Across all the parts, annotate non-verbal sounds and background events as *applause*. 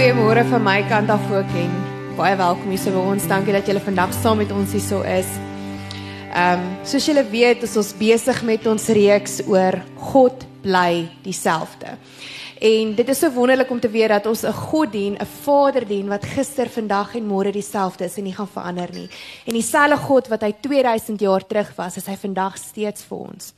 Goeiemôre van my kant af ook en baie welkom hier so by ons. Dankie dat julle vandag saam met ons hier so is. Ehm um, soos julle weet, is ons besig met ons reeks oor God bly dieselfde. En dit is so wonderlik om te weet dat ons 'n God dien, 'n Vader dien wat gister, vandag en môre dieselfde is en nie gaan verander nie. En dieselfde God wat hy 2000 jaar terug was, is hy vandag steeds vir ons.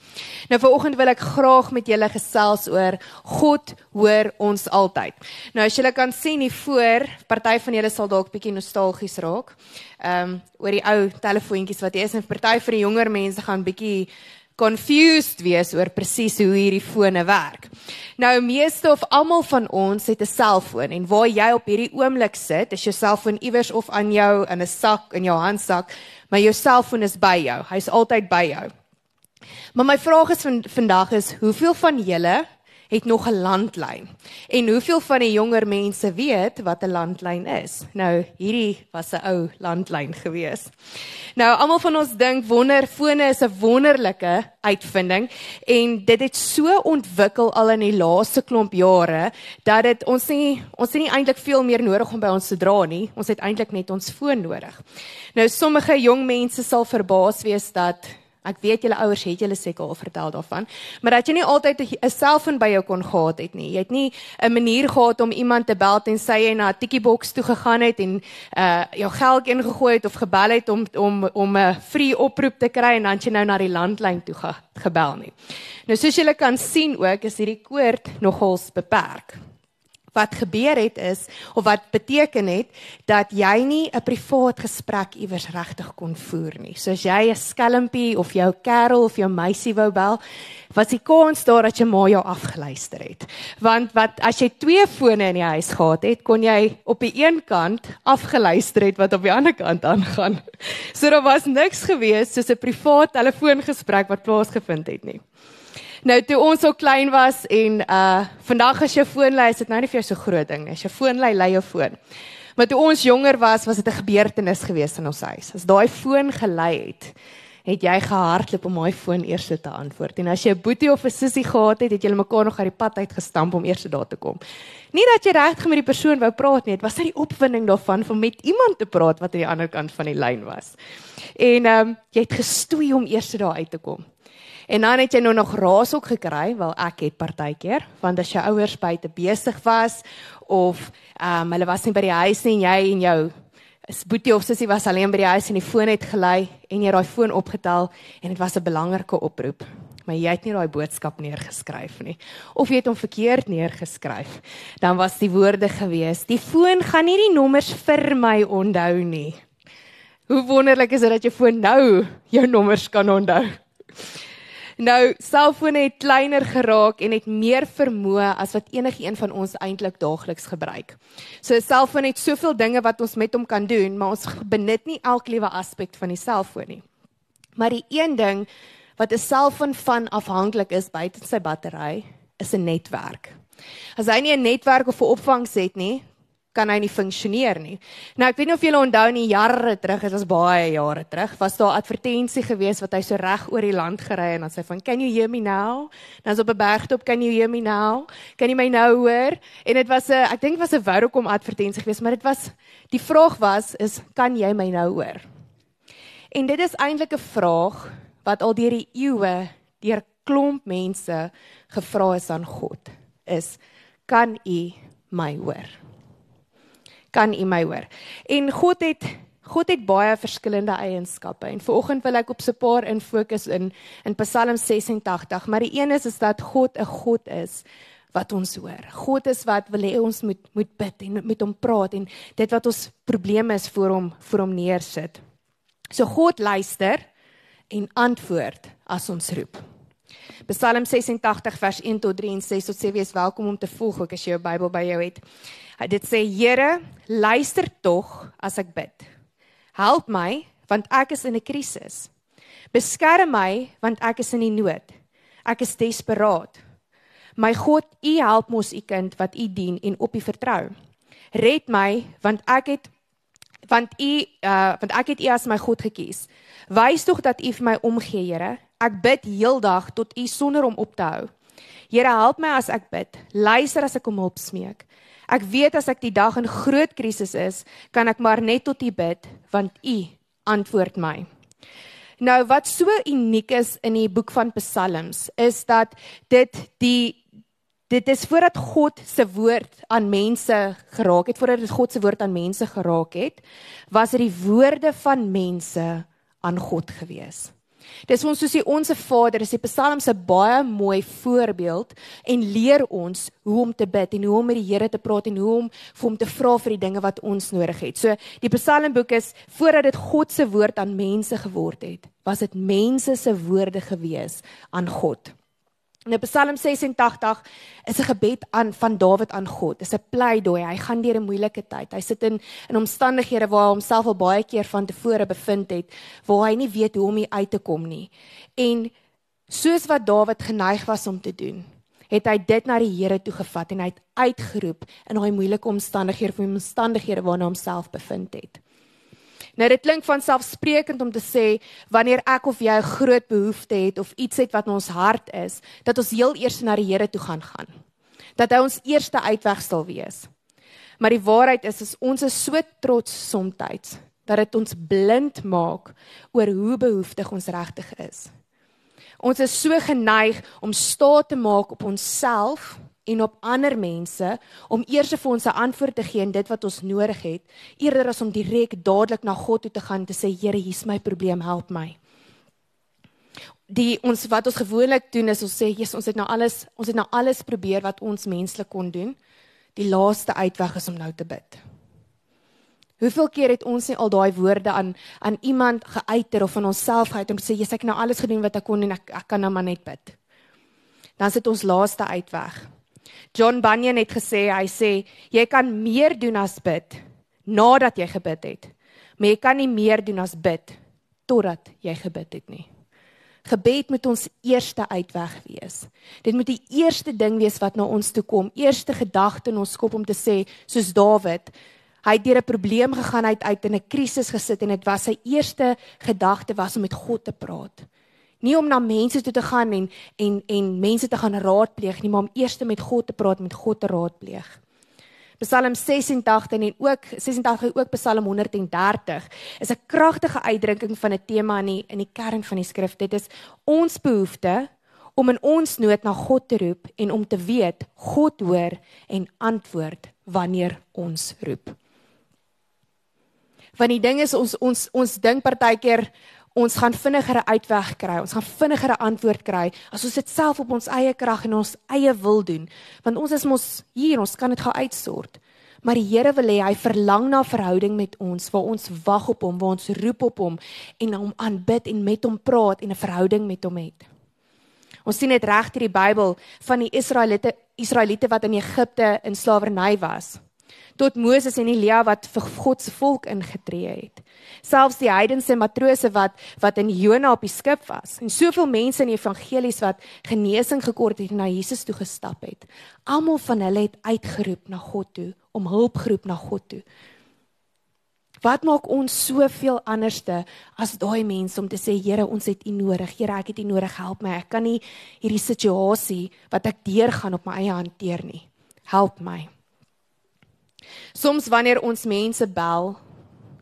Nou vanoggend wil ek graag met julle gesels oor God hoor ons altyd. Nou as julle kan sien hier voor, party van julle sal dalk bietjie nostalgies raak. Ehm um, oor die ou telefoontjies wat jy is en party vir die jonger mense gaan bietjie confused wees oor presies hoe hierdie fone werk. Nou meeste of almal van ons het 'n selfoon en waar jy op hierdie oomblik sit, is jou selfoon iewers of aan jou in 'n sak in jou handsak, maar jou selfoon is by jou. Hy's altyd by jou. Maar my vraag is van vandag is, hoeveel van julle het nog 'n landlyn. En hoeveel van die jonger mense weet wat 'n landlyn is? Nou, hierdie was 'n ou landlyn gewees. Nou, almal van ons dink wonderfone is 'n wonderlike uitvinding en dit het so ontwikkel al in die laaste klomp jare dat dit ons nie ons het nie eintlik veel meer nodig om by ons te dra nie. Ons het eintlik net ons foon nodig. Nou, sommige jong mense sal verbaas wees dat Ek weet julle ouers het julle seker al vertel daarvan, maar dat jy nie altyd 'n selfoon by jou kon gehad het nie. Jy het nie 'n manier gehad om iemand te bel en sê jy na 'n tikkieboks toe gegaan het en uh jou geld ingegooi het of gebel het om om om 'n free oproep te kry en dan jy nou na die landlyn toe ge, gebel nie. Nou soos julle kan sien ook is hierdie koord nogals beperk wat gebeur het is of wat beteken het dat jy nie 'n privaat gesprek iewers regtig kon voer nie. So as jy 'n skelmpie of jou kerel of jou meisie wou bel, was die kans daar dat jy maar jou afgeluister het. Want wat as jy twee fone in die huis gehad het, kon jy op die een kant afgeluister het wat op die ander kant aangaan. So daar was niks gewees soos 'n privaat telefoongesprek wat plaasgevind het nie. Nou toe ons so klein was en uh vandag as jou foon lei, is dit nou nie vir jou so groot ding nie. As jou foon lei, lei jou foon. Maar toe ons jonger was, was dit 'n gebeurtenis geweest in ons huis. As daai foon gelei het, het jy gehardloop om daai foon eers te antwoord. En as jy 'n boetie of 'n sussie gehad het, het julle mekaar nog uit die pad uit gestamp om eers daar te kom. Nie dat jy regtig met die persoon wou praat nie, dit was net die opwinding daarvan om met iemand te praat wat aan die ander kant van die lyn was. En ehm um, jy het gestoei om eers daar uit te kom. En dan het jy nou nog raas ook gekry, wel ek het partykeer, want as jou ouers buite besig was of ehm um, hulle was nie by die huis nie en jy en jou boetie of sussie was alleen by die huis en die foon het gelei en jy daai foon opgetel en dit was 'n belangrike oproep. Maar jy het nie daai boodskap neergeskryf nie of jy het hom verkeerd neergeskryf. Dan was die woorde gewees: "Die foon gaan nie die nommers vir my onthou nie." Hoe wonderlik is dit dat jou foon nou jou nommers kan onthou. Nou, selfone het kleiner geraak en het meer vermoë as wat enigiemand van ons eintlik daagliks gebruik. So 'n selfoon het soveel dinge wat ons met hom kan doen, maar ons benut nie elke liewe aspek van die selfoon nie. Maar die een ding wat 'n selfoon van afhanklik is buite sy battery, is 'n netwerk. As hy nie 'n netwerk of 'n opvangs het nie, kan hy nie funksioneer nie. Nou ek weet nie of julle onthou nie jare terug, dit was baie jare terug, was daar advertensie gewees wat hy so reg oor die land gery en dan sê van can you hear me now? Dan so op 'n bergtop can you hear me now? Kan jy my nou hoor? En dit was 'n ek dink was 'n Vodacom advertensie gewees, maar dit was die vraag was is kan jy my nou hoor? En dit is eintlik 'n vraag wat al deur die eeue deur klomp mense gevra is aan God. Is kan u my hoor? Kan u my hoor. En God het God het baie verskillende eienskappe en vanoggend wil ek op so 'n paar in fokus in in Psalm 86, maar die een is is dat God 'n God is wat ons hoor. God is wat wil hê ons moet moet bid en met hom praat en dit wat ons probleme is voor hom voor hom neersit. So God luister en antwoord as ons roep. Psalm 86 vers 1 tot 3 en 6 tot 7 is welkom om te volg ook as jy jou Bybel by jou het. Dit sê Here, luister tog as ek bid. Help my want ek is in 'n krisis. Beskerm my want ek is in die nood. Ek is desperaat. My God, U help mos U kind wat U dien en op U vertrou. Red my want ek het want U uh want ek het U as my God gekies. Wys tog dat U vir my omgee, Here. Ek bid heeldag tot U sonder om op te hou. Here, help my as ek bid. Luister as ek om hulp smeek. Ek weet as ek die dag in groot krisis is, kan ek maar net tot U bid, want U antwoord my. Nou wat so uniek is in die boek van Psalms is dat dit die dit is voordat God se woord aan mense geraak het, voordat God se woord aan mense geraak het, was dit die woorde van mense aan God gewees. Dis ons soos die onsse Vader, is die Psalms 'n baie mooi voorbeeld en leer ons hoe om te bid en hoe om met die Here te praat en hoe om vir hom te vra vir die dinge wat ons nodig het. So die Psalmboek is voordat dit God se woord aan mense geword het, was dit mense se woorde gewees aan God. In Psalm 86 is 'n gebed aan van Dawid aan God. Dis 'n pleidooi. Hy gaan deur 'n moeilike tyd. Hy sit in in omstandighede waar hy homself al baie keer van tevore bevind het, waar hy nie weet hoe om uit te kom nie. En soos wat Dawid geneig was om te doen, het hy dit na die Here toe gevat en hy het uitgeroep in daai moeilike omstandighede, vir omstandighede waarna homself bevind het. Nou dit klink van selfsprekend om te sê wanneer ek of jy 'n groot behoefte het of iets het wat in ons hart is, dat ons heel eers na die Here toe gaan gaan. Dat hy ons eerste uitweg sal wees. Maar die waarheid is is ons is so trots soms dat dit ons blind maak oor hoe behoeftig ons regtig is. Ons is so geneig om staat te maak op onsself en op ander mense om eers vir ons 'n antwoord te gee en dit wat ons nodig het, eerder as om direk dadelik na God toe te gaan te sê Here, hier's my probleem, help my. Die ons wat ons gewoonlik doen is ons sê Jesus, ons het nou alles, ons het nou alles probeer wat ons menslik kon doen. Die laaste uitweg is om nou te bid. Hoeveel keer het ons nie al daai woorde aan aan iemand geuiter of van onsself geuit om te sê Jesus, ek het nou alles gedoen wat ek kon en ek ek kan nou maar net bid. Dan sit ons laaste uitweg. John Bunyan het gesê, hy sê jy kan meer doen as bid nadat jy gebid het. Maar jy kan nie meer doen as bid totdat jy gebid het nie. Gebed moet ons eerste uitweg wees. Dit moet die eerste ding wees wat na ons toe kom, eerste gedagte in ons kop om te sê, soos Dawid, hy het deur 'n probleem gegaan uit uit in 'n krisis gesit en dit was sy eerste gedagte was om met God te praat nie om na mense toe te gaan en en en mense te gaan raadpleeg nie, maar om eers met God te praat, met God te raadpleeg. Psalm 86 en ook 86 ook Psalm 130 is 'n kragtige uitdrukking van 'n tema in die in die kern van die skrif. Dit is ons behoefte om in ons nood na God te roep en om te weet God hoor en antwoord wanneer ons roep. Want die ding is ons ons ons dink partykeer ons gaan vinniger 'n uitweg kry. Ons gaan vinniger 'n antwoord kry as ons dit self op ons eie krag en ons eie wil doen. Want ons is mos hier, ons kan dit gaan uitsort. Maar die Here wil hê hy verlang na verhouding met ons, waar ons wag op hom, waar ons roep op hom en hom aanbid en met hom praat en 'n verhouding met hom het. Ons sien dit reg in die Bybel van die Israeliete Israeliete wat in Egipte in slawerny was tot Moses en Elia wat vir God se volk ingetree het. Selfs die heidense matrose wat wat in Jona op die skip was en soveel mense in die evangelies wat genesing gekort het en na Jesus toe gestap het. Almal van hulle het uitgeroep na God toe, om hulp geroep na God toe. Wat maak ons soveel anderste as daai mense om te sê Here, ons het U nodig. Here, ek het U nodig, help my. Ek kan nie hierdie situasie wat ek deurgaan op my eie hanteer nie. Help my. Soms wanneer ons mense bel,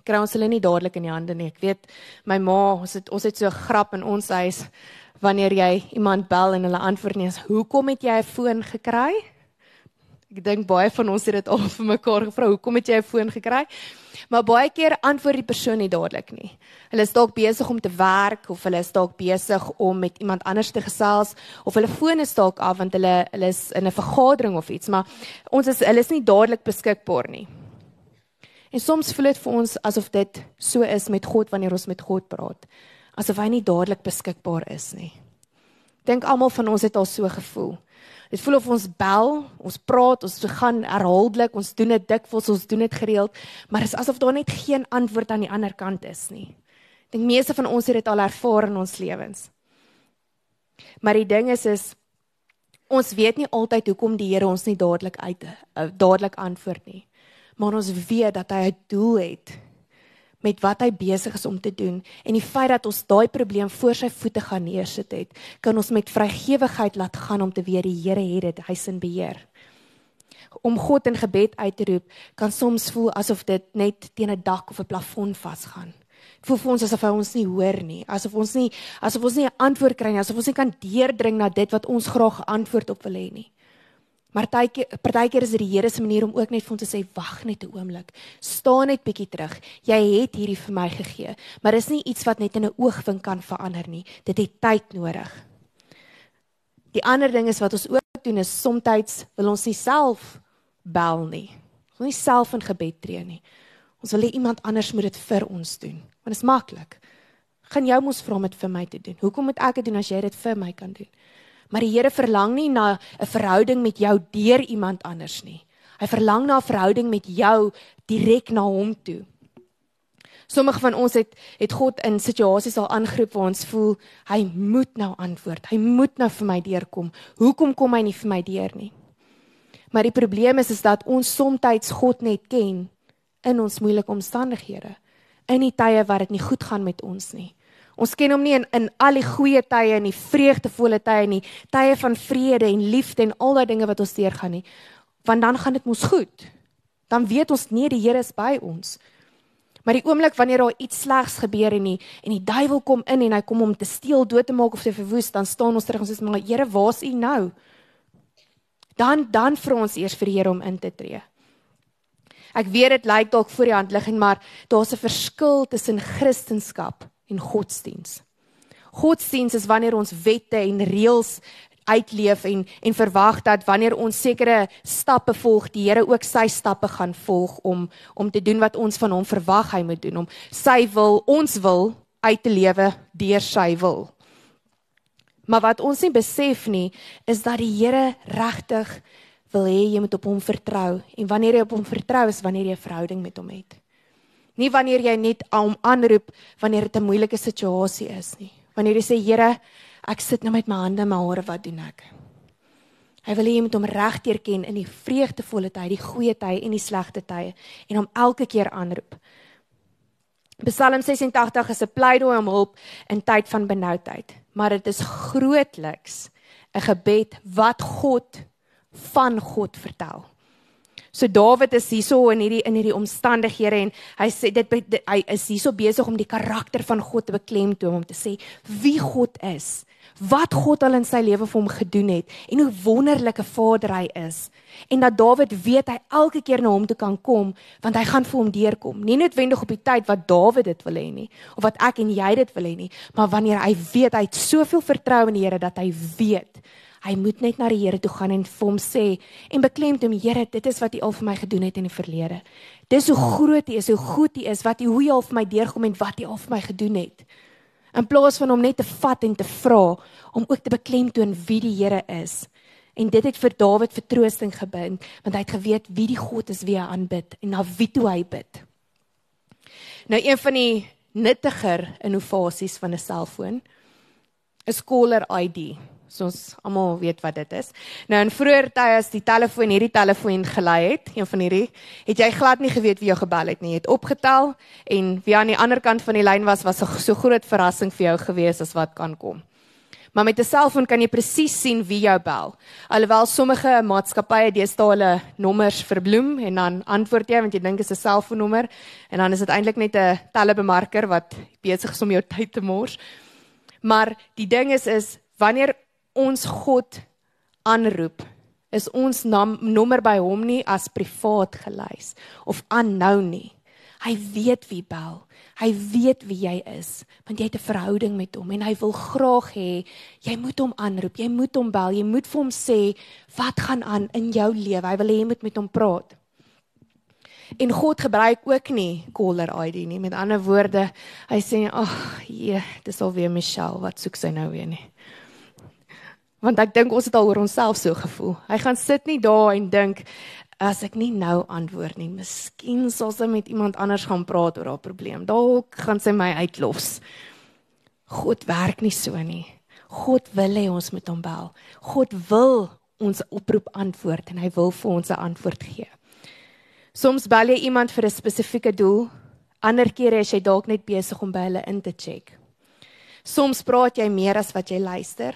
kry ons hulle nie dadelik in die hande nie. Ek weet my ma, ons het ons het so 'n grap in ons huis wanneer jy iemand bel en hulle antwoord nie "Hoekom het jy 'n foon gekry?" Ek dink baie van ons het dit al vir mekaar gevra, "Hoekom het jy 'n foon gekry?" Maar baie keer antwoord die persoon nie dadelik nie. Hulle is dalk besig om te werk of hulle is dalk besig om met iemand anders te gesels of hulle foon is dalk af want hulle hulle is in 'n vergadering of iets, maar ons is hulle is nie dadelik beskikbaar nie. En soms voel dit vir ons asof dit so is met God wanneer ons met God praat, asof hy nie dadelik beskikbaar is nie. Dink almal van ons het al so gevoel. Dit voel of ons bel, ons praat, ons gaan herhaaldelik, ons doen dit dikwels, ons doen dit gereeld, maar dit is asof daar net geen antwoord aan die ander kant is nie. Ek dink meeste van ons het dit al ervaar in ons lewens. Maar die ding is is ons weet nie altyd hoekom die Here ons nie dadelik uit uh, dadelik antwoord nie. Maar ons weet dat hy 'n doel het met wat hy besig is om te doen en die feit dat ons daai probleem voor sy voete gaan neersit het, kan ons met vrygewigheid laat gaan om te weet die Here het dit, hy's in beheer. om God in gebed uit te roep kan soms voel asof dit net teen 'n dak of 'n plafon vasgaan. Dit voel vir ons asof hy ons nie hoor nie, asof ons nie asof ons nie 'n antwoord kry nie, asof ons nie kan deurdring na dit wat ons graag 'n antwoord op wil hê nie. Maar partykeer partykeer is dit die Here se manier om ook net vir ons te sê wag net 'n oomblik. Staan net bietjie terug. Jy het hierdie vir my gegee, maar dis nie iets wat net in 'n oogwink kan verander nie. Dit het tyd nodig. Die ander ding is wat ons ook doen is soms wil ons nie self bel nie. Ons wil nie self in gebed tree nie. Ons wil hê iemand anders moet dit vir ons doen. Want dit is maklik. Gaan jou mos vra om dit vir my te doen. Hoekom moet ek dit doen as jy dit vir my kan doen? Maar die Here verlang nie na 'n verhouding met jou deur iemand anders nie. Hy verlang na 'n verhouding met jou direk na hom toe. Sommige van ons het het God in situasies al aangeroep waar ons voel hy moet nou antwoord. Hy moet nou vir my deurkom. Hoekom kom hy nie vir my deur nie? Maar die probleem is is dat ons soms God net ken in ons moeilike omstandighede. In die tye wat dit nie goed gaan met ons nie. Ons ken hom nie in in al die goeie tye en die vreugdevolle tye nie, tye van vrede en liefde en al daai dinge wat ons deurgaan nie. Want dan gaan dit mos goed. Dan weet ons nee, die Here is by ons. Maar die oomblik wanneer daar iets slegs gebeur en die en die duiwel kom in en hy kom om te steel, dood te maak of te verwoes, dan staan ons terug en sê maar Here, waar's U nou? Dan dan vra ons eers vir die Here om in te tree. Ek weet dit lyk dalk voor die hand liggend, maar daar's 'n verskil tussen Christendom en godsdiens. Godsdiens is wanneer ons wette en reëls uitleef en en verwag dat wanneer ons sekere stappe volg, die Here ook sy stappe gaan volg om om te doen wat ons van hom verwag hy moet doen om sy wil, ons wil uit te lewe deur sy wil. Maar wat ons nie besef nie, is dat die Here regtig wil hê jy moet op hom vertrou en wanneer jy op hom vertrou is wanneer jy 'n verhouding met hom het. Nie wanneer jy net hom aanroep wanneer dit 'n moeilike situasie is nie. Wanneer jy sê Here, ek sit nou met my hande in my hare, wat doen ek? Hy wil hê jy moet hom regdeur ken in die vreugdevolle tye, die goeie tye en die slegte tye en hom elke keer aanroep. Psalm 86 is 'n pleidooi om hulp in tyd van benoudheid, maar dit is grootliks 'n gebed wat God van God vertel. So Dawid is hierso in hierdie in hierdie omstandighede en hy sê dit, dit hy is hierso besig om die karakter van God te beklemtoon om te sê wie God is, wat God al in sy lewe vir hom gedoen het en hoe wonderlike Vader hy is. En dat Dawid weet hy elke keer na hom toe kan kom want hy gaan vir hom deurkom. Nie noodwendig op die tyd wat Dawid dit wil hê nie of wat ek en jy dit wil hê nie, maar wanneer hy weet hy het soveel vertroue in die Here dat hy weet Hy moet net na die Here toe gaan en vir hom sê en beklemtoon Here, dit is wat U al vir my gedoen het in die verlede. Dis hoe groot U is, hoe goed U is, wat U hoe U al vir my deurgekom en wat U al vir my gedoen het. In plaas van om net te vat en te vra om ook te beklemtoon wie die Here is. En dit het vir Dawid vertroosting gebind, want hy het geweet wie die God is wie hy aanbid en na wie toe hy bid. Nou een van die nuttiger innovasies van 'n selfoon is caller ID. So ons almal weet wat dit is. Nou in vroeër tye as die telefoon hierdie telefoon gelei het, een van hierdie, het jy glad nie geweet wie jou gebel het nie. Jy het opgetel en wie aan die ander kant van die lyn was was 'n so groot verrassing vir jou gewees as wat kan kom. Maar met 'n selfoon kan jy presies sien wie jou bel. Alhoewel sommige maatskappye deesdae hulle nommers verbloem en dan antwoord jy want jy dink dit is 'n selfoonnommer en dan is dit eintlik net 'n telebemarker wat besig is om jou tyd te mors. Maar die ding is is wanneer ons God aanroep, is ons naam, nommer by hom nie as privaat gelys of aanhou nie. Hy weet wie bel. Hy weet wie jy is, want jy het 'n verhouding met hom en hy wil graag hê jy moet hom aanroep, jy moet hom bel, jy moet vir hom sê wat gaan aan in jou lewe. Hy wil hê jy moet met hom praat. En God gebruik ook nie caller ID nie. Met ander woorde, hy sê, "Ag, oh, jee, dis alweer Michelle, wat soek sy nou weer nie?" Want ek dink ons het al oor onsself so gevoel. Hy gaan sit nie daar en dink as ek nie nou antwoord nie, miskien sal sy met iemand anders gaan praat oor haar probleem. Dalk gaan sy my uitlos. God werk nie so nie. God wil hê ons moet hom bel. God wil ons oproep antwoord en hy wil vir ons 'n antwoord gee. Soms bel jy iemand vir 'n spesifieke doel, ander kere is jy dalk net besig om by hulle in te check. Soms praat jy meer as wat jy luister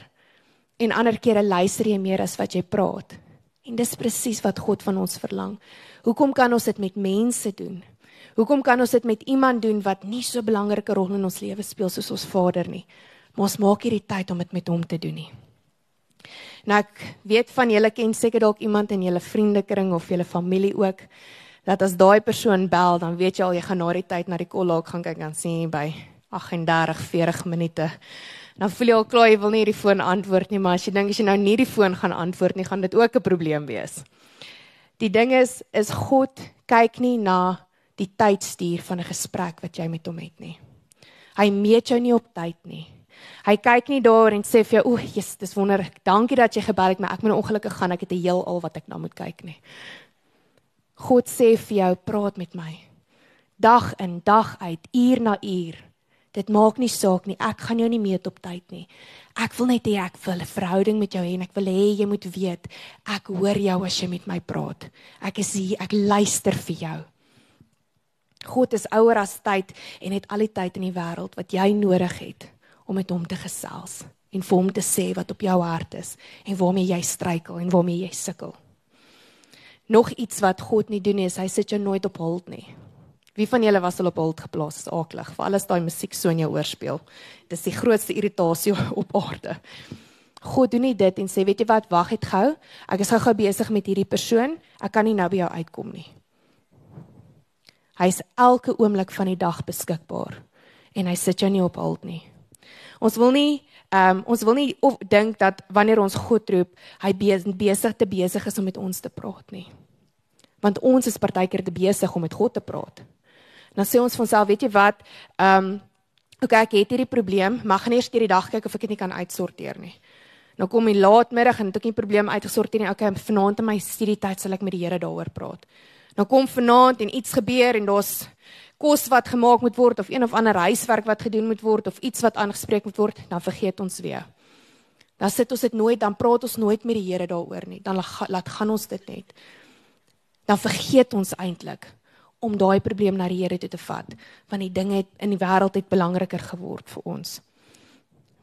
en ander kere luister jy meer as wat jy praat. En dis presies wat God van ons verlang. Hoekom kan ons dit met mense doen? Hoekom kan ons dit met iemand doen wat nie so 'n belangrike rol in ons lewe speel soos ons Vader nie? Maar ons maak hierdie tyd om dit met hom te doen nie. Nou ek weet van julle ken seker dalk iemand in julle vriendekring of julle familie ook dat as daai persoon bel, dan weet jy al jy gaan na die tyd na die kollaak gaan kyk en sien by 38 40 minute. Dan voel jy al klaar jy wil nie die foon antwoord nie, maar as jy dink as jy nou nie die foon gaan antwoord nie, gaan dit ook 'n probleem wees. Die ding is is God kyk nie na die tydstuur van 'n gesprek wat jy met hom het nie. Hy meet jou nie op tyd nie. Hy kyk nie daar en sê vir jou, "O, Jesus, dis wonderlik. Dankie dat jy gebel het, maar ek moet nou ongelukkig gaan. Ek het 'n heel al wat ek nou moet kyk nie." God sê vir jou, "Praat met my." Dag in, dag uit, uur na uur. Dit maak nie saak nie. Ek gaan jou nie meet op tyd nie. Ek wil net hê ek wil 'n verhouding met jou hê en ek wil hê jy moet weet ek hoor jou as jy met my praat. Ek is hier, ek luister vir jou. God is ouer as tyd en het al die tyd in die wêreld wat jy nodig het om met hom te gesels en vir hom te sê wat op jou hart is en waarmee jy struikel en waarmee jy sukkel. Nog iets wat God nie doen nie, is hy sit jou nooit op hold nie. Wie van julle was al op hold geplaas? Aaklig. Vir alles daai musiek so in jou oor speel. Dis die grootste irritasie *laughs* op aarde. God doen nie dit en sê, weet jy wat, wag net gou. Ek is gou-gou besig met hierdie persoon. Ek kan nie nou by jou uitkom nie. Hy is elke oomblik van die dag beskikbaar en hy sit jou nie op hold nie. Ons wil nie ehm um, ons wil nie of dink dat wanneer ons God roep, hy besig te besig is om met ons te praat nie. Want ons is partykeer te besig om met God te praat. Dan sê ons vir onsself, weet jy wat? Ehm um, okay, ek het hierdie probleem, mag gaan eers deur die dag kyk of ek dit nie kan uitsorteer nie. Nou kom die laatmiddag en het ek nie probleem uitgesorteer nie. Okay, vanaand in my studietyd sal ek met die Here daaroor praat. Nou kom vanaand en iets gebeur en daar's kos wat gemaak moet word of een of ander huiswerk wat gedoen moet word of iets wat aangespreek moet word, dan vergeet ons weer. Dan sit ons dit nooit, dan praat ons nooit met die Here daaroor nie. Dan laat gaan ons dit net. Dan vergeet ons eintlik om daai probleem na die Here toe te vat, want die dinge in die wêreld het belangriker geword vir ons.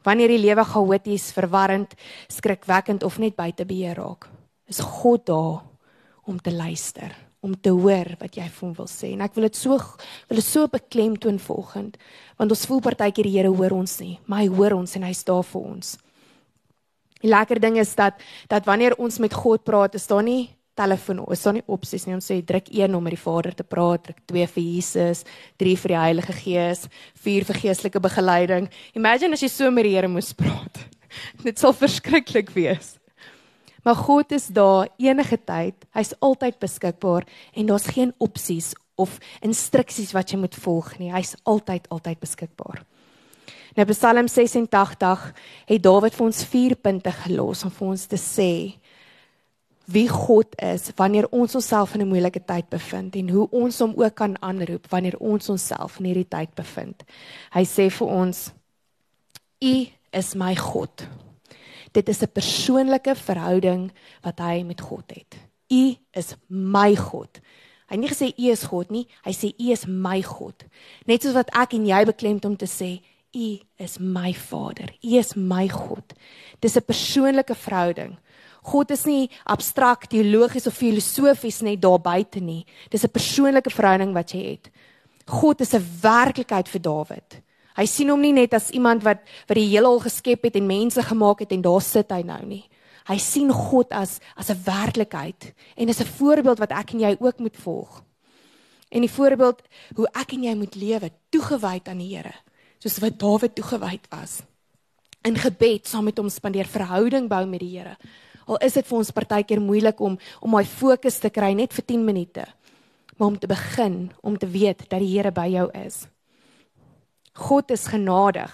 Wanneer die lewe chaoties, verwarrend, skrikwekkend of net buite beheer raak, is God daar om te luister om te hoor wat jy vir hom wil sê. En ek wil dit so wil dit so beklemtoon volgend, want ons voel partykeer die Here hoor ons nie, maar hy hoor ons en hy's daar vir ons. Die lekker ding is dat dat wanneer ons met God praat, is daar nie telefoon, is daar nie opsies nie. Ons sê druk 1 om met die Vader te praat, druk 2 vir Jesus, 3 vir die Heilige Gees, 4 vir geestelike begeleiding. Imagine as jy so met die Here moes praat. *laughs* Dit sal verskriklik wees. Maar God is daar enige tyd. Hy's altyd beskikbaar en daar's geen opsies of instruksies wat jy moet volg nie. Hy's altyd altyd beskikbaar. Nou Psalm 86 het Dawid vir ons vier punte gelos om vir ons te sê wie God is wanneer ons onsself in 'n moeilike tyd bevind en hoe ons hom ook kan aanroep wanneer ons onsself in hierdie tyd bevind. Hy sê vir ons: U is my God. Dit is 'n persoonlike verhouding wat hy met God het. U is my God. Hy nie gesê u is God nie, hy sê u is my God. Net soos wat ek en jy beklemd om te sê u is my Vader. U is my God. Dis 'n persoonlike verhouding. God is nie abstrakt, teologies of filosofies net daar buite nie. Dis 'n persoonlike verhouding wat jy het. God is 'n werklikheid vir Dawid. Hy sien hom nie net as iemand wat wat die heelal geskep het en mense gemaak het en daar sit hy nou nie. Hy sien God as as 'n werklikheid en is 'n voorbeeld wat ek en jy ook moet volg. En die voorbeeld hoe ek en jy moet lewe, toegewyd aan die Here, soos wat Dawid toegewyd was. In gebed saam met hom spandeer verhouding bou met die Here. Al is dit vir ons partykeer moeilik om om daai fokus te kry net vir 10 minute, maar om te begin om te weet dat die Here by jou is. God is genadig.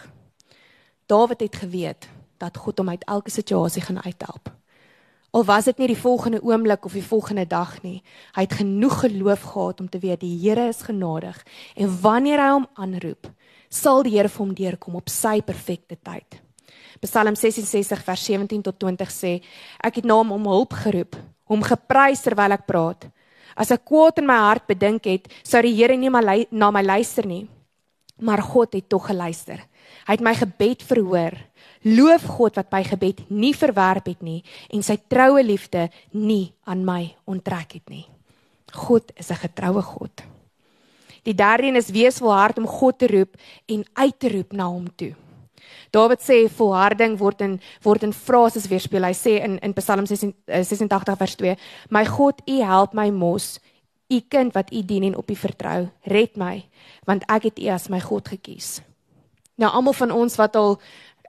Dawid het geweet dat God hom uit elke situasie gaan uithelp. Al was dit nie die volgende oomblik of die volgende dag nie, hy het genoeg geloof gehad om te weet die Here is genadig en wanneer hy hom aanroep, sal die Here vir hom deurkom op sy perfekte tyd. Psalm 66 vers 17 tot 20 sê: Ek het na hom om hulp geroep, hom geprys terwyl ek praat. As ek kwaad in my hart bedink het, sou die Here nie na my luister nie maar God het tog geluister. Hy het my gebed verhoor. Loof God wat my gebed nie verwerp het nie en sy troue liefde nie aan my onttrek het nie. God is 'n getroue God. Die derde een is wees volhard om God te roep en uit te roep na hom toe. Dawid sê volharding word in word in frases weerspieël. Hy sê in in Psalm 86 vers 2: "My God, U help my mos, U kind wat U dien en op U vertrou, red my, want ek het U as my God gekies." Nou almal van ons wat al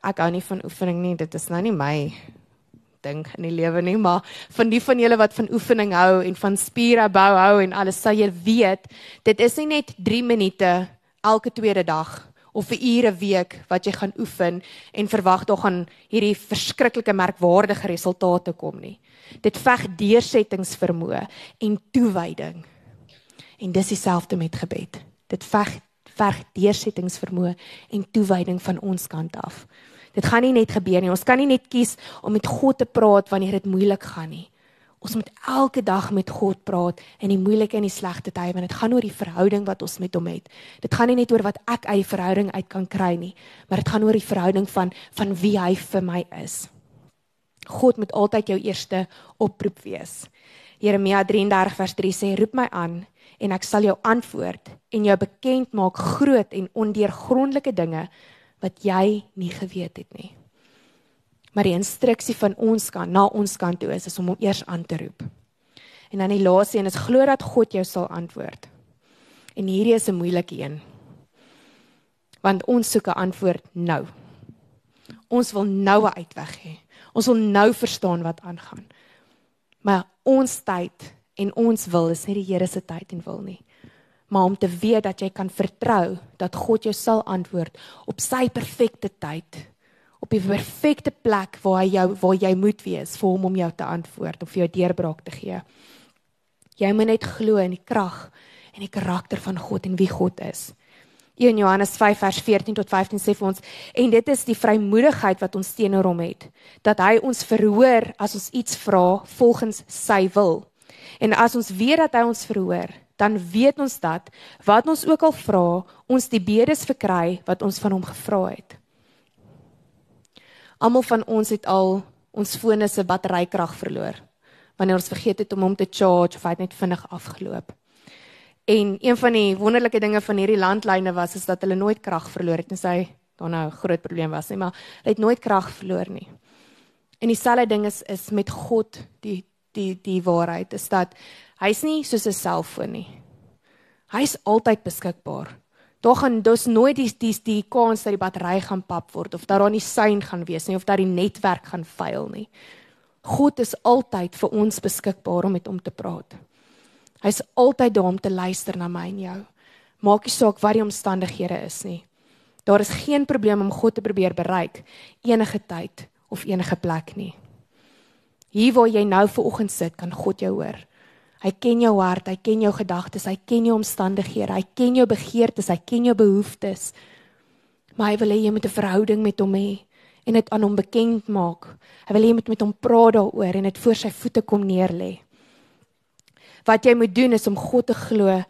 ek hou nie van oefening nie, dit is nou nie my ding in die lewe nie, maar van die van julle wat van oefening hou en van spiere bou hou en alles, sal jy weet, dit is nie net 3 minute elke tweede dag of 'n ure week wat jy gaan oefen en verwag tog gaan hierdie verskriklike merkwaardige resultate kom nie. Dit veg deursettingsvermoë en toewyding. En dis dieselfde met gebed. Dit veg veg deursettingsvermoë en toewyding van ons kant af. Dit gaan nie net gebeur nie. Ons kan nie net kies om met God te praat wanneer dit moeilik gaan nie. Ons moet elke dag met God praat in die moeilike en die slegte tye want dit gaan oor die verhouding wat ons met hom het. Dit gaan nie net oor wat ek uit die verhouding uit kan kry nie, maar dit gaan oor die verhouding van van wie hy vir my is. God moet altyd jou eerste oproep wees. Jeremia 33 vers 3 sê roep my aan en ek sal jou antwoord en jou bekend maak groot en ondeurgrondelike dinge wat jy nie geweet het nie. Maar die instruksie van ons kant na ons kant toe is, is om hom eers aan te roep. En dan die laaste een is glo dat God jou sal antwoord. En hierdie is 'n moeilike een. Want ons soek 'n antwoord nou. Ons wil nou 'n uitweg hê. Ons wil nou verstaan wat aangaan. Maar ons tyd en ons wil is nie die Here se tyd en wil nie maar om te weet dat jy kan vertrou dat God jou sal antwoord op sy perfekte tyd op die perfekte plek waar hy jou waar jy moet wees vir hom om jou te antwoord of vir jou deurbraak te gee. Jy moet net glo in die krag en die karakter van God en wie God is. In Johannes 5 vers 14 tot 15 sê vir ons en dit is die vrymoedigheid wat ons teenoor hom het dat hy ons verhoor as ons iets vra volgens sy wil. En as ons weet dat hy ons verhoor, dan weet ons dat wat ons ook al vra, ons die bedes verkry wat ons van hom gevra het. Almal van ons het al ons fone se batterykrag verloor wanneer ons vergeet het om hom te charge of hy het net vinnig afgeloop. En een van die wonderlike dinge van hierdie landlyne was is dat hulle nooit krag verloor het en sy daar nou 'n groot probleem was nie, maar hulle het nooit krag verloor nie. En dieselfde ding is is met God die die die waarheid is dat hy's nie soos 'n selfoon nie. Hy's altyd beskikbaar. Daar gaan dus nooit die die die kans dat die battery gaan pap word of dat daar nie sein gaan wees nie of dat die netwerk gaan faal nie. God is altyd vir ons beskikbaar om met hom te praat. Hy's altyd daar om te luister na my en jou. Maak nie saak wat die omstandighede is nie. Daar is geen probleem om God te probeer bereik enige tyd of enige plek nie. Hier waar jy nou ver oggend sit, kan God jou hoor. Hy ken jou hart, hy ken jou gedagtes, hy ken jou omstandighede, hy ken jou begeertes, hy ken jou behoeftes. Maar hy wil hê jy moet 'n verhouding met hom hê en dit aan hom bekend maak. Hy wil hê jy moet met hom praat daaroor en dit voor sy voete kom neerlê. Wat jy moet doen is om God te glo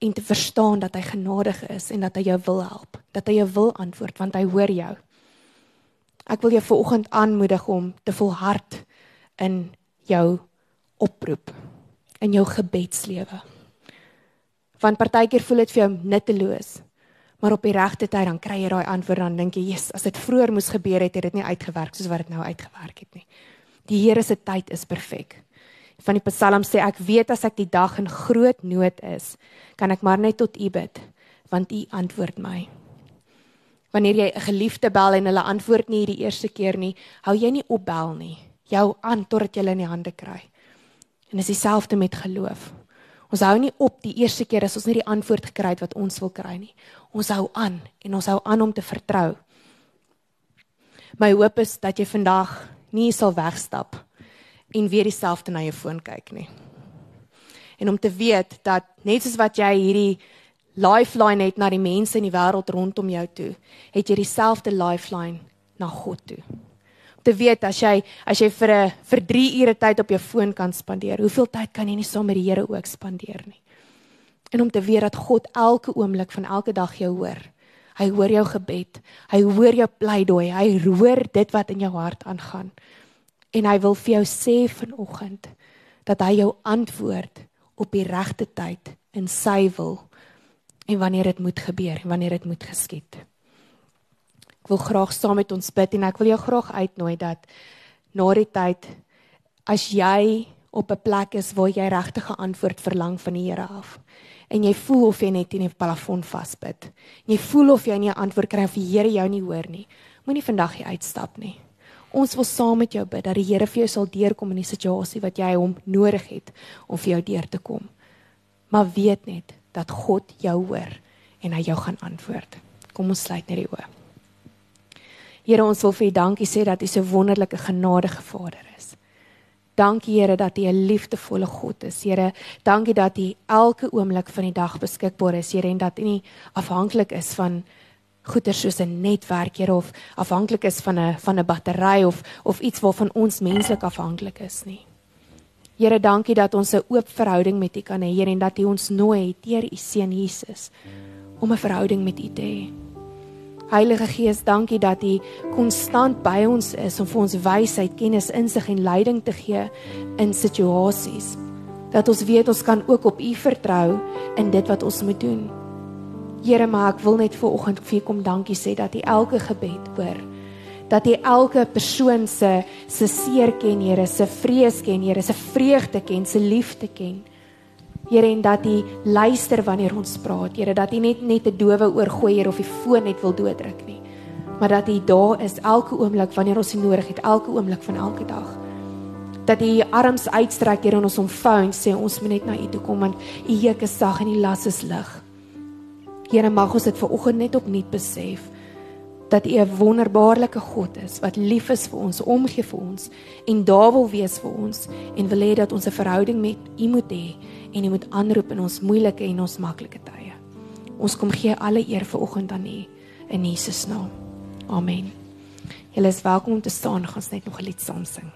en te verstaan dat hy genadig is en dat hy jou wil help, dat hy jou wil antwoord want hy hoor jou. Ek wil jou vanoggend aanmoedig om te volhard in jou oproep in jou gebedslewe. Want partykeer voel dit vir jou nutteloos. Maar op die regte tyd dan kry jy daai antwoord dan dink jy, "Jesus, as dit vroeër moes gebeur het, het dit nie uitgewerk soos wat dit nou uitgewerk het nie." Die Here se tyd is perfek. Van die Psalm sê ek weet as ek die dag in groot nood is, kan ek maar net tot U bid, want U antwoord my. Wanneer jy 'n geliefde bel en hulle antwoord nie die eerste keer nie, hou jy nie op bel nie jou aan totdat jy hulle in die hande kry. En dis dieselfde met geloof. Ons hou nie op die eerste keer as ons nie die antwoord gekry het wat ons wil kry nie. Ons hou aan en ons hou aan om te vertrou. My hoop is dat jy vandag nie sal wegstap en weer dieselfde na jou foon kyk nie. En om te weet dat net soos wat jy hierdie lifeline het na die mense in die wêreld rondom jou toe, het jy dieselfde lifeline na God toe te weet as jy as jy vir 'n vir 3 ure tyd op jou foon kan spandeer, hoeveel tyd kan jy nie saam met die Here ook spandeer nie? En om te weet dat God elke oomblik van elke dag jou hoor. Hy hoor jou gebed. Hy hoor jou pleidooi. Hy hoor dit wat in jou hart aangaan. En hy wil vir jou sê vanoggend dat hy jou antwoord op die regte tyd in sy wil en wanneer dit moet gebeur en wanneer dit moet geskied. Ek wil graag saam met ons bid en ek wil jou graag uitnooi dat na die tyd as jy op 'n plek is waar jy regtig 'n antwoord verlang van die Here af en jy voel of jy net in 'n plafon vasbyt. Jy voel of jy nie 'n antwoord kry of die Here jou nie hoor nie. Moenie vandag hier uitstap nie. Ons wil saam met jou bid dat die Here vir jou sal deurkom in die situasie wat jy hom nodig het om vir jou deur te kom. Maar weet net dat God jou hoor en hy jou gaan antwoord. Kom ons sluit net die oë. Here, ons wil vir U dankie sê dat U so wonderlike genadige Vader is. Dankie Here dat U 'n liefdevolle God is. Here, dankie dat U elke oomblik van die dag beskikbaar is, Here, en dat U nie afhanklik is van goeder soos 'n netwerk, Here, of afhanklik is van 'n van 'n battery of of iets waarvan ons menslik afhanklik is nie. Here, dankie dat ons 'n oop verhouding met U kan hê, Here, en dat U ons nooi deur U seun Jesus om 'n verhouding met U te hê. Heilige Gees, dankie dat U konstant by ons is om vir ons wysheid, kennis, insig en leiding te gee in situasies. Dat ons weet ons kan ook op U vertrou in dit wat ons moet doen. Here, maar ek wil net vir oggend vir U kom dankie sê dat U elke gebed hoor dat jy elke persoon se se seer ken, Here, se vrees ken, Here, se vreugde ken, se liefde ken. Here, en dat jy luister wanneer ons praat, Here, dat jy net net 'n dowe oor gooi hier of die foon net wil dooddruk nie. Maar dat jy daar is elke oomblik wanneer ons dit nodig het, elke oomblik van elke dag. Dat jy jou arms uitstrek, Here, en ons omvou en sê ons moet net na U toe kom want U juk is sag en die las is lig. Here, mag ons dit ver oggend net opnuut besef dat U 'n wonderbaarlike God is wat lief is vir ons, omgee vir ons en daar wil wees vir ons en wil hê dat ons 'n verhouding met U moet hê en U moet aanroep in ons moeilike en ons maklike tye. Ons kom gee alle eer vir oggend aan U in Jesus naam. Amen. Julle is welkom om te staan, ons net nog 'n lied saam sing.